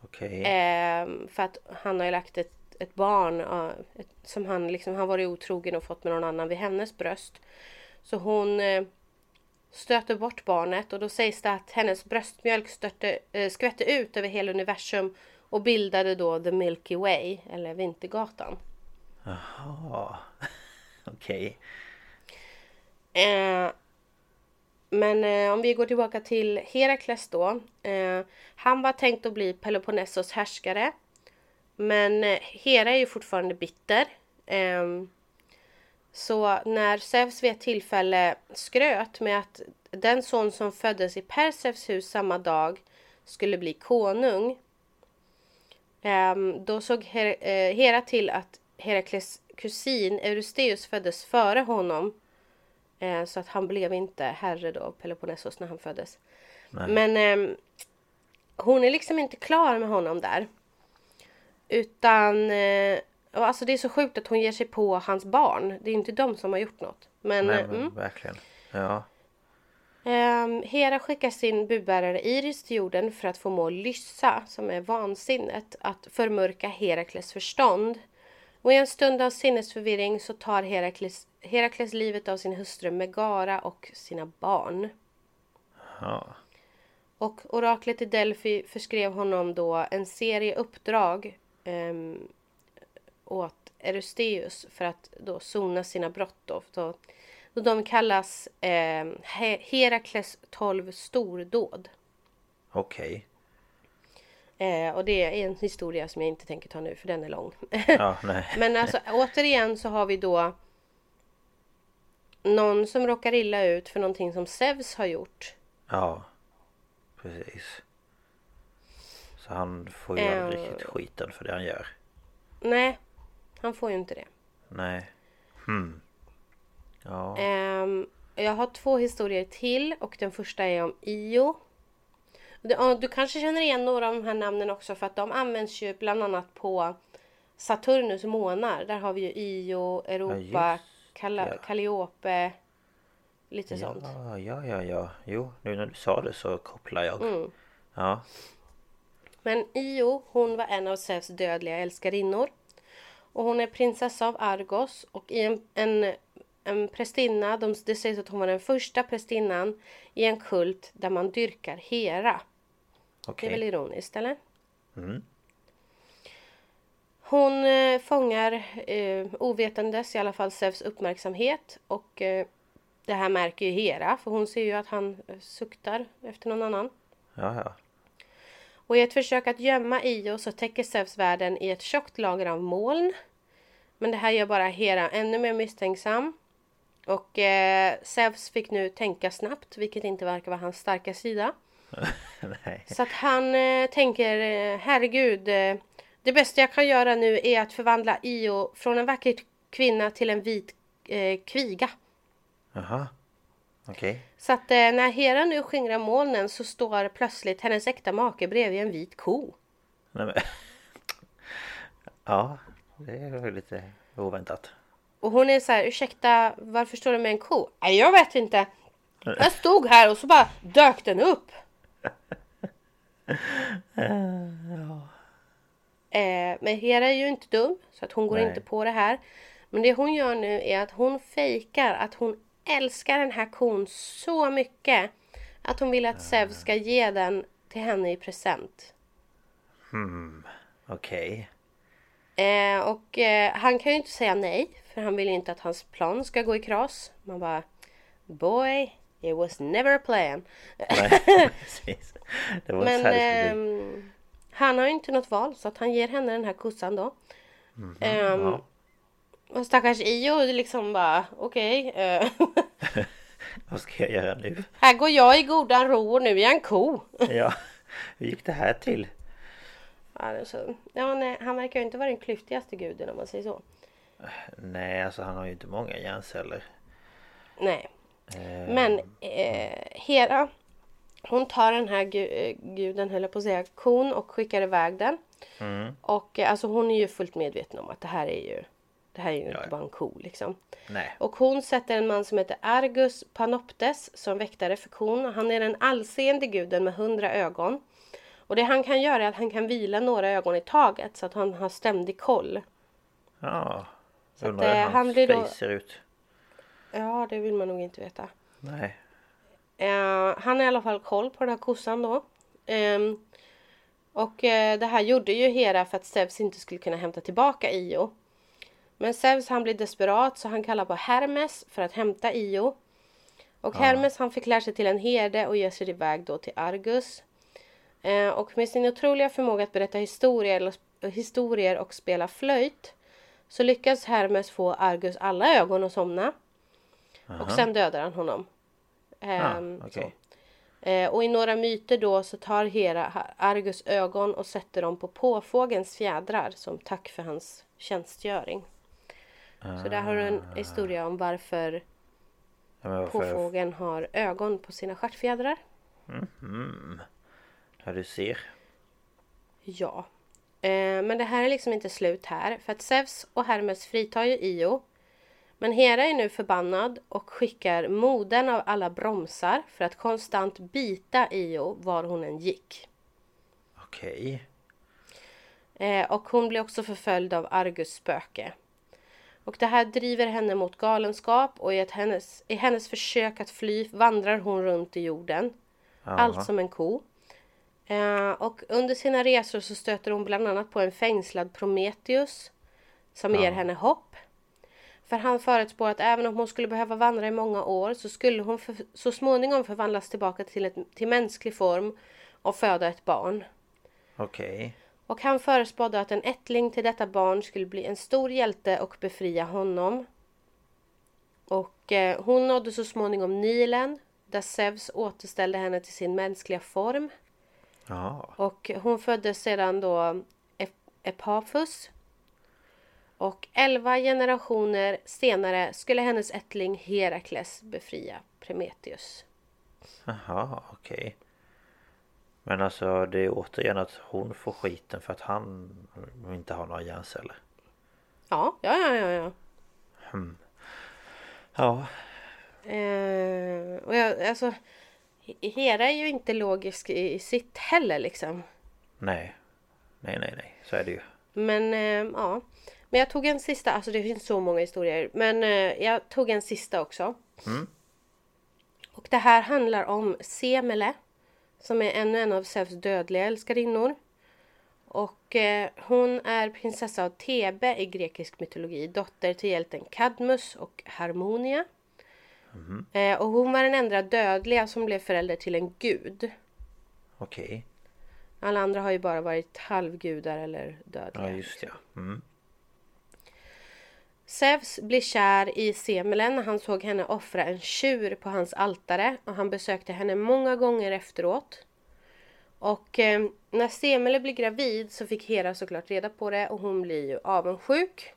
Okej. Eh, för att han har ju lagt ett, ett barn eh, ett, som han liksom har varit otrogen och fått med någon annan vid hennes bröst. Så hon eh, stöter bort barnet och då sägs det att hennes bröstmjölk störte, eh, skvätte ut över hela universum och bildade då The Milky Way eller Vintergatan. Jaha. Okej. Eh, men eh, om vi går tillbaka till Herakles då. Eh, han var tänkt att bli Peloponnesos härskare. Men eh, Hera är ju fortfarande bitter. Ehm, så när Zeus vid ett tillfälle skröt med att den son som föddes i Perseus hus samma dag skulle bli konung. ehm, då såg eh, Hera till att Herakles kusin Eurystheus föddes före honom. Eh, så att han blev inte herre då, Peloponnesos, när han föddes. Nej. Men ehm, hon är liksom inte klar med honom där. Utan, eh, och alltså det är så sjukt att hon ger sig på hans barn. Det är inte de som har gjort något. Men, Nej men mm. verkligen. Ja. Ehm, Hera skickar sin budbärare Iris till jorden för att få må Lyssa, som är vansinnet, att förmörka Herakles förstånd. Och i en stund av sinnesförvirring så tar Herakles, Herakles livet av sin hustru Megara och sina barn. Ja. Och oraklet i Delphi förskrev honom då en serie uppdrag um, åt Eurystheus för att då sona sina brott. Då, då, då de kallas eh, He- Herakles 12 stordåd. Okej. Eh, och det är en historia som jag inte tänker ta nu för den är lång. Ja, nej. Men alltså återigen så har vi då någon som råkar illa ut för någonting som Zeus har gjort. Ja. Precis. Så han får ju aldrig Eh. riktigt skiten för det han gör. Nej, han får ju inte det. Nej. Hmm. Ja. Ehm, jag har två historier till och den första är om Io. Du, ja, du kanske känner igen några av de här namnen också för att de används ju bland annat på Saturnus månar. Där har vi ju Io, Europa, ja. Calliope. Lite sånt. Ja, ja, ja, ja. Jo, nu när du sa det så kopplar jag. Mm. Ja. Men Io, hon var en av Zeus dödliga älskarinnor. Och hon är prinsessa av Argos och i en, en, en prästinna, de, det sägs att hon var den första prästinnan i en kult där man dyrkar Hera. Det Okej. är väl ironiskt, eller? Mm. Hon eh, fångar eh, ovetandes i alla fall Zeus uppmärksamhet och eh, det här märker ju Hera för hon ser ju att han eh, suktar efter någon annan. Ja, ja. Och i ett försök att gömma Io så täcker Zeus världen i ett tjockt lager av moln. Men det här gör bara Hera ännu mer misstänksam. Och eh, Zeus fick nu tänka snabbt, vilket inte verkar vara hans starka sida. Så att han eh, tänker, eh, herregud, eh, det bästa jag kan göra nu är att förvandla Io från en vacker kvinna till en vit eh, kviga. Jaha. Okej. Så att eh, när Hera nu skingrar molnen så står plötsligt hennes äkta make bredvid en vit ko. Nej men. Ja. Det är lite oväntat. Och hon är så här, ursäkta, varför står du med en ko? Nej, jag vet inte. Jag stod här och så bara dök den upp. Eh, men Hera är ju inte dum, så att hon går Nej. inte på det här. Men det hon gör nu är att hon fejkar att hon älskar den här kon så mycket. Att hon vill att Zeus ska ge den till henne i present. Okej. Eh, och eh, han kan ju inte säga nej, för han vill ju inte att hans plan ska gå i kras. Man bara, boy, it was never a plan. Nej, precis. Det var Men ehm, han har ju inte något val, så att han ger henne den här kossan då. Ehm, ja. Och stackars Io liksom bara, okej. eh, Vad ska jag göra nu? här går jag i godan ro och nu är jag en ko. Ja. Hur gick det här till? Ja, det är så, ja, nej, han verkar ju inte vara den klyftigaste guden om man säger så. Nej, alltså han har ju inte många hjärnceller. Nej. Eh, Men eh, Hera Hon tar den här gu- eh, guden, höll jag på att säga, kon och skickar iväg den. Och eh, alltså hon är ju fullt medveten om att det här är ju det här är ju Ja, inte bara en ko liksom. Nej. Och hon sätter en man som heter Argus Panoptes som väktare för kon. Han är den allseende guden med hundra ögon. Och det han kan göra är att han kan vila några ögon i taget så att han har ständig koll. Ja. Så Undrar hur eh, hans han blir då- ser ut. Ja, det vill man nog inte veta. Nej. Eh, han har i alla fall koll på den här kossan då. Ehm, och eh, det här gjorde ju Hera för att Zeus inte skulle kunna hämta tillbaka Io. Men Zeus han blir desperat så han kallar på Hermes för att hämta Io. Och Hermes han fick lära sig till en herde och ger sig iväg då till Argus. Eh, och med sin otroliga förmåga att berätta historier, historier och spela flöjt så lyckas Hermes få Argus alla ögon att somna. Och sen dödar han honom. Ah, Ehm, okej. Eh, och i några myter då så tar Hera Argus ögon och sätter dem på påfågelns fjädrar som tack för hans tjänstgöring. Så där har du en historia om varför Ja, varför... påfågeln har ögon på sina stjärtfjädrar. Ja, du ser. Ja. Eh, men det här är liksom inte slut här. För att Zeus och Hermes fritar ju Io. Men Hera är nu förbannad och skickar moden av alla bromsar för att konstant bita Io var hon än gick. Okej. Eh, och hon blir också förföljd av Argus spöke. Och det här driver henne mot galenskap och i, ett hennes, i hennes försök att fly vandrar hon runt i jorden. Allt som en ko. Eh, och under sina resor så stöter hon bland annat på en fängslad Prometheus. Som ger henne hopp. För han förutspår att även om hon skulle behöva vandra i många år så skulle hon för, så småningom förvandlas tillbaka till, ett, till mänsklig form och föda ett barn. Okej. Och han förespådde att en ättling till detta barn skulle bli en stor hjälte och befria honom. Och eh, hon nådde så småningom Nilen där Zeus återställde henne till sin mänskliga form. Ja. Och hon föddes sedan då Ep- Epaphus. Och elva generationer senare skulle hennes ättling Herakles befria Prometheus. Jaha, okej. Men alltså det är återigen att hon får skiten för att han inte har några hjärnceller. Ja, ja, ja, ja. ja. Ja. Eh, och jag, alltså, Hera är ju inte logisk i, i sitt heller liksom. Nej. Nej, nej, nej. Så är det ju. Men eh, ja. Men jag tog en sista, alltså det finns så många historier. Men eh, jag tog en sista också. Och det här handlar om Semele. Som är ännu en av Zeus dödliga älskarinnor. Och eh, hon är prinsessa av Thebe i grekisk mytologi. Dotter till hjälten Kadmus och Harmonia. Eh, och hon var den enda dödliga som blev förälder till en gud. Okej. Alla andra har ju bara varit halvgudar eller dödliga. Ja, just ja. Mm. Zeus blir kär i Semelen när han såg henne offra en tjur på hans altare och han besökte henne många gånger efteråt. Och eh, när Semele blir gravid så fick Hera såklart reda på det och hon blir ju avundsjuk.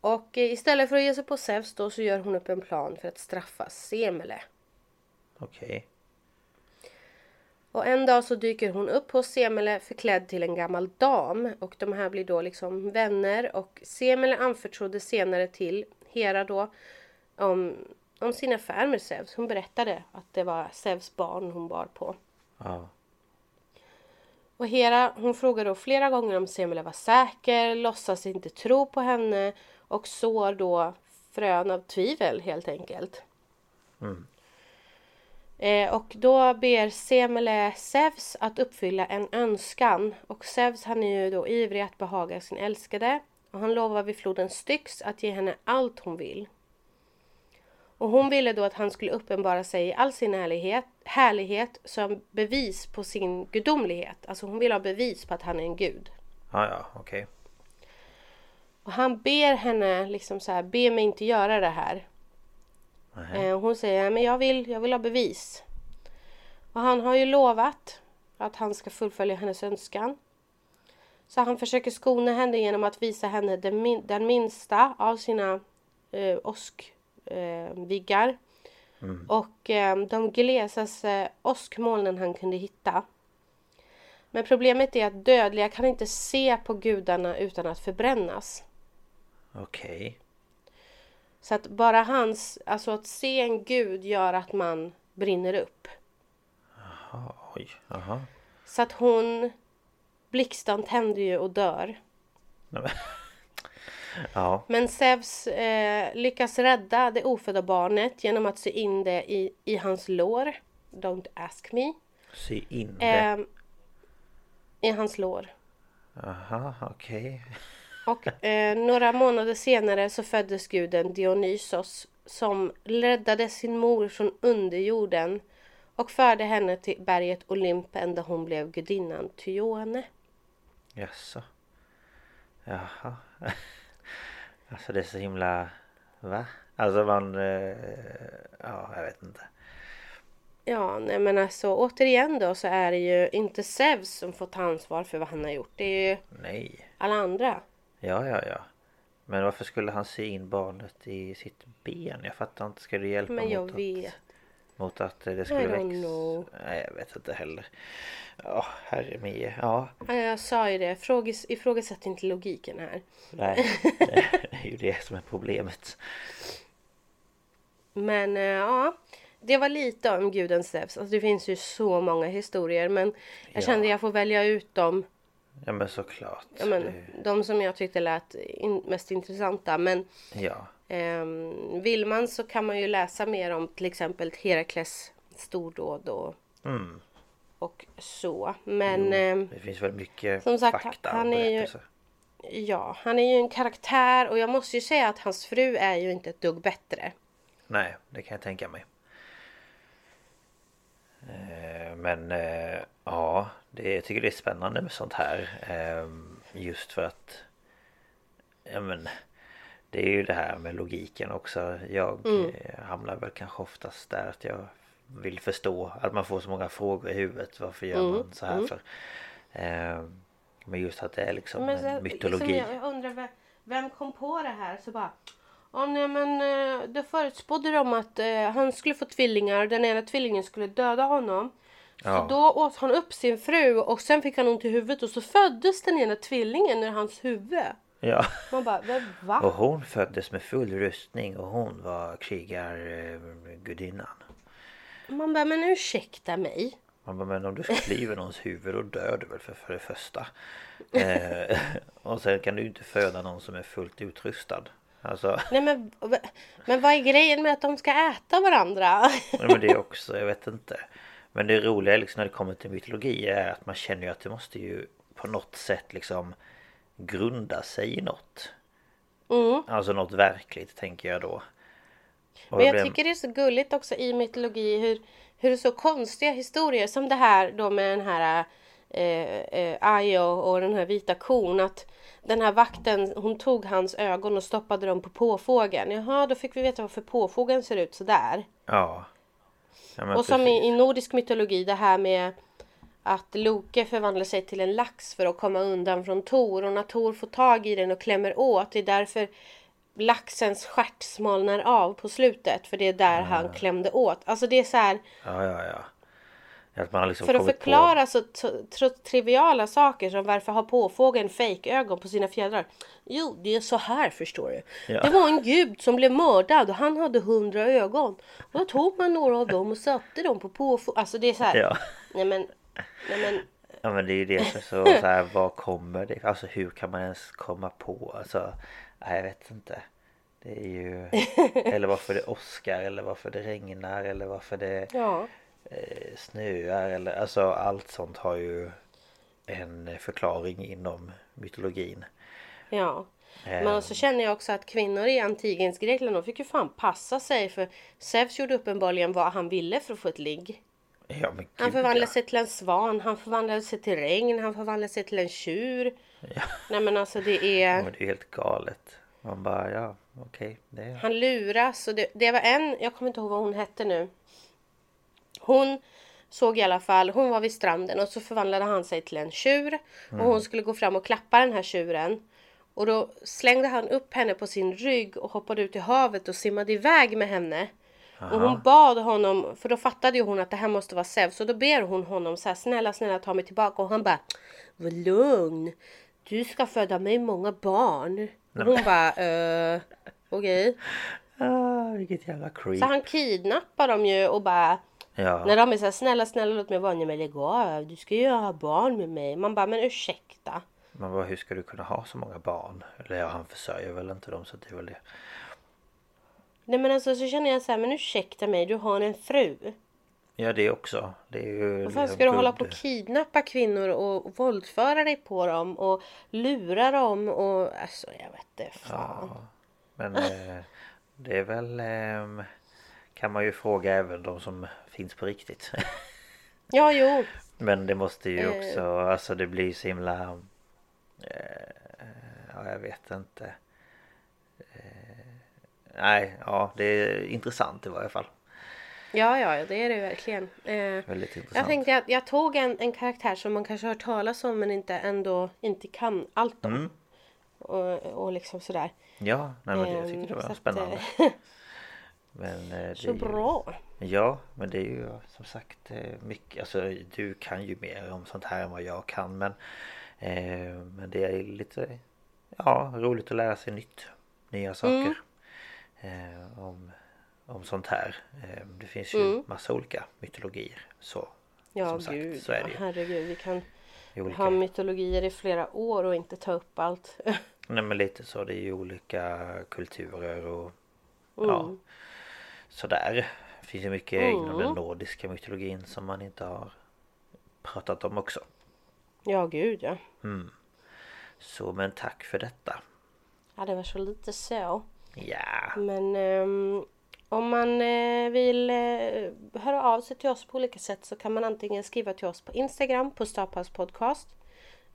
Och eh, istället för att ge sig på Zeus då så gör hon upp en plan för att straffa Semele. Okej. Och en dag så dyker hon upp hos Semele förklädd till en gammal dam och de här blir då liksom vänner och Semele anförtrodde senare till Hera då om, om sin affär med Zeus. Hon berättade att det var Zeus barn hon bar på. Ja. Och Hera hon frågar då flera gånger om Semele var säker, låtsas inte tro på henne och sår då frön av tvivel helt enkelt. Eh, och då ber Semele Zeus att uppfylla en önskan. Och Zeus han är ju då ivrig att behaga sin älskade. Och han lovar vid floden Styx att ge henne allt hon vill. Och hon ville då att han skulle uppenbara sig i all sin härlighet, härlighet som bevis på sin gudomlighet. Alltså hon vill ha bevis på att han är en gud. Ja, ja, okej. Och han ber henne liksom så här, be mig inte göra det här. Eh, hon säger, men jag vill, jag vill ha bevis. Och han har ju lovat att han ska fullfölja hennes önskan. Så han försöker skona henne genom att visa henne den, min, den minsta av sina eh, åskviggar. Eh, viggar. Och eh, de glesaste åskmolnen han kunde hitta. Men problemet är att dödliga kan inte se på gudarna utan att förbrännas. Okej. Så att bara hans, alltså att se en gud gör att man brinner upp. Jaha, oj. Jaha. Så att hon, blixten tänder ju och dör. Nej, Ja, Men Zeus eh, lyckas rädda det ofödda barnet genom att sy in det i, i hans lår. Don't ask me. sy in det. Eh, I hans lår. Jaha, okej. Och eh, några månader senare så föddes guden Dionysos som räddade sin mor från underjorden och förde henne till berget Olympen där hon blev gudinnan Tyone. Jaså. Jaha. Alltså det är så himla... Va? Alltså man... eh, Ja, jag vet inte. Ja, nej men alltså återigen då så är det ju inte Zeus som får ta ansvar för vad han har gjort. Det är ju Nej. alla andra. Ja, ja, ja. Men varför skulle han sy in barnet i sitt ben? Jag fattar inte. Ska det hjälpa Men jag mot, att, vet. mot att det skulle växa? Nej, jag vet inte heller. Ja, herre mie. Ja, Ja, jag sa ju det. Fråges, ifrågasätt inte logiken här. nej. Det är ju det som är problemet. Men eh, ja, det var lite om guden Zeus. Alltså det finns ju så många historier men jag Ja. kände jag får välja ut dem. Ja, men såklart. Ja, men, Det- de som jag tyckte lät in, mest intressanta. Men Ja. ehm, vill man så kan man ju läsa mer om till exempel Herakles stordåd och, Mm. och så. Men ehm, Det finns väl mycket Som sagt, fakta han är ju- ja, han är ju en karaktär och jag måste ju säga att hans fru är ju inte ett dugg bättre. Nej, det kan jag tänka mig. Eh, Men eh, ja, det, jag tycker det är spännande med sånt här. Eh, Just för att ja, men, Det är ju det här med logiken också. Jag Mm. eh, hamnar väl kanske oftast där att jag vill förstå att man får så många frågor i huvudet. Varför gör Mm, man så här för? Eh, Men just att det är liksom så, mytologi. Liksom jag, jag undrar vem, vem kom på det här? Så bara, ja nej men eh, det förutspådde de att eh, han skulle få tvillingar. Den ena tvillingen skulle döda honom. Ja. Så då åt han upp sin fru och sen fick han ont i huvudet och så föddes den ena tvillingen ur hans huvud. Ja. Man bara, "Men va? Och hon föddes med full rustning och hon var krigargudinnan. Man bara, men ursäkta mig. Man bara, men om du ska klyva någons huvud då dör du väl för, för det första. Eh, och sen kan du ju inte föda någon som är fullt utrustad. Alltså, Nej men, men vad är grejen med att de ska äta varandra? nej, men det är också, jag vet inte. Men det roliga liksom när det kommer till mytologi är att man känner ju att det måste ju på något sätt liksom grunda sig i något. Mm. Alltså något verkligt tänker jag då. Och Men jag det- tycker det är så gulligt också i mytologi hur, hur så konstiga historier som det här då med den här eh, eh, Ayo och den här vita kon. Att den här vakten hon tog hans ögon och stoppade dem på påfågeln. Jaha, då fick vi veta varför påfågeln ser ut så där. Ja. ja och som i, i nordisk mytologi det här med att Loke förvandlar sig till en lax för att komma undan från Tor och när Tor får tag i den och klämmer åt det är därför laxens stjärt smalnar av på slutet för det är där han klämde åt. Alltså det är så här Ja, ja, ja. Att liksom för att förklara så, så, så triviala saker som varför har påfågeln fejkögon på sina fjädrar? Jo, det är så här förstår du. Ja. Det var en gud som blev mördad och han hade hundra ögon. Och då tog man några av dem och satte dem på påfågeln. Alltså det är så här. på... Ja. Nej men, nej men ja, men det är ju det som så, så här, vad kommer det? Alltså hur kan man ens komma på? Alltså, nej, jag vet inte. Det är ju... Eller varför det åskar eller varför det regnar eller varför det ja. Eh, snöar eller alltså allt sånt har ju en förklaring inom mytologin. Ja. Men så känner jag också att kvinnor i antikens Grekland de fick ju fan passa sig för Zeus gjorde uppenbarligen vad han ville för att få ett ligg. Ja men Han gud, förvandlade ja. sig till en svan, han förvandlade sig till regn, han förvandlade sig till en tjur. Nej men alltså det Ja, är... men det är helt galet. Man bara ja okej. är... Han luras och det, det var en, jag kommer inte ihåg vad hon hette nu. Hon såg i alla fall, hon var vid stranden och så förvandlade han sig till en tjur. Och hon skulle gå fram och klappa den här tjuren. Och då slängde han upp henne på sin rygg och hoppade ut i havet och simmade iväg med henne. Och hon bad honom, för då fattade ju hon att det här måste vara Zeus. Så då ber hon honom så här, snälla snälla ta mig tillbaka. Och han bara, var lugn. Du ska föda mig många barn. Och hon bara, eh, okej. Ah, vilket jävla creep. Så han kidnappar dem ju och bara Ja. När de är såhär snälla snälla låt mig vara, men lägg av, du ska ju ha barn med mig. Man bara men ursäkta. Men vad, hur ska du kunna ha så många barn? Eller ja, han försörjer väl inte dem så det är väl det. Nej men alltså så känner jag så här, men ursäkta mig, du har en fru. Ja det också. Det är ju... Varför liksom ska du hålla på och kidnappa kvinnor och våldföra dig på dem och lura dem och alltså jag vet inte fan. Men eh, det är väl... ehm, kan man ju fråga även de som finns på riktigt. Ja jo, Men det måste ju Eh. också, alltså det blir så himla... Eh, ja, jag vet inte. Eh, nej, ja det är intressant i varje fall. ja ja det är det verkligen. Eh, Väldigt intressant. jag tänkte att jag tog en, en karaktär som man kanske har hört talas om men inte ändå inte kan allt om. Mm. Och, och liksom sådär. Ja, nej men det, jag Ehm, tycker det så var att, spännande. eh, Men eh, det Så ju, bra. Ja, men det är ju som sagt eh, mycket, alltså du kan ju mer om sånt här än vad jag kan men eh, Men det är lite Ja, roligt att lära sig nytt Nya saker eh, om, om sånt här eh, Det finns ju massa olika mytologier så Ja Som sagt, gud, så är ja, det ju. herregud. Vi kan olika, ha mytologier i flera år och inte ta upp allt. Nej men lite så, det är ju olika kulturer och Ja Mm. Sådär Det finns ju mycket inom den nordiska mytologin som man inte har pratat om också ja gud ja. Så men tack för detta Ja det var så lite så. Ja Men ehm, om man eh, vill eh, höra av sig till oss på olika sätt så kan man antingen skriva till oss på Instagram på Stapals podcast.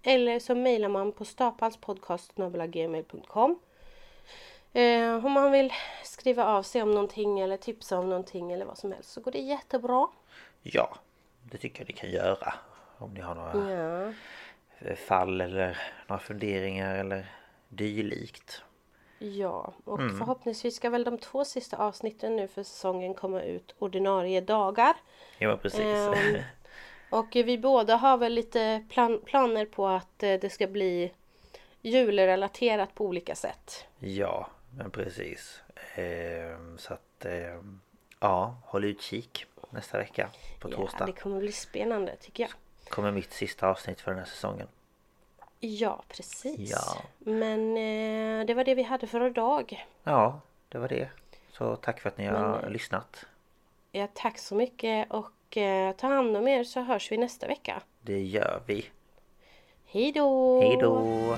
Eller så mejlar man på stapalspodcast.gmail.com eh, Om man vill skriva av sig om någonting eller tipsa om någonting eller vad som helst så går det jättebra. Ja Det tycker jag ni kan göra Om ni har några Ja. fall eller några funderingar eller dylikt Ja, och förhoppningsvis ska väl de två sista avsnitten nu för säsongen komma ut ordinarie dagar. Ja precis Ehm, och vi båda har väl lite plan- planer på att eh, det ska bli julrelaterat på olika sätt. Ja men precis Ehm, Så att ehm, Ja håll utkik nästa vecka på Ja, torsdag det kommer bli spännande tycker jag. Kommer mitt sista avsnitt för den här säsongen Ja, precis. Ja. Men eh, det var det vi hade för idag. Ja det var det Så tack för att ni har Men- lyssnat Ja, tack så mycket och eh, ta hand om er så hörs vi nästa vecka. Det gör vi Hej då! Hej då!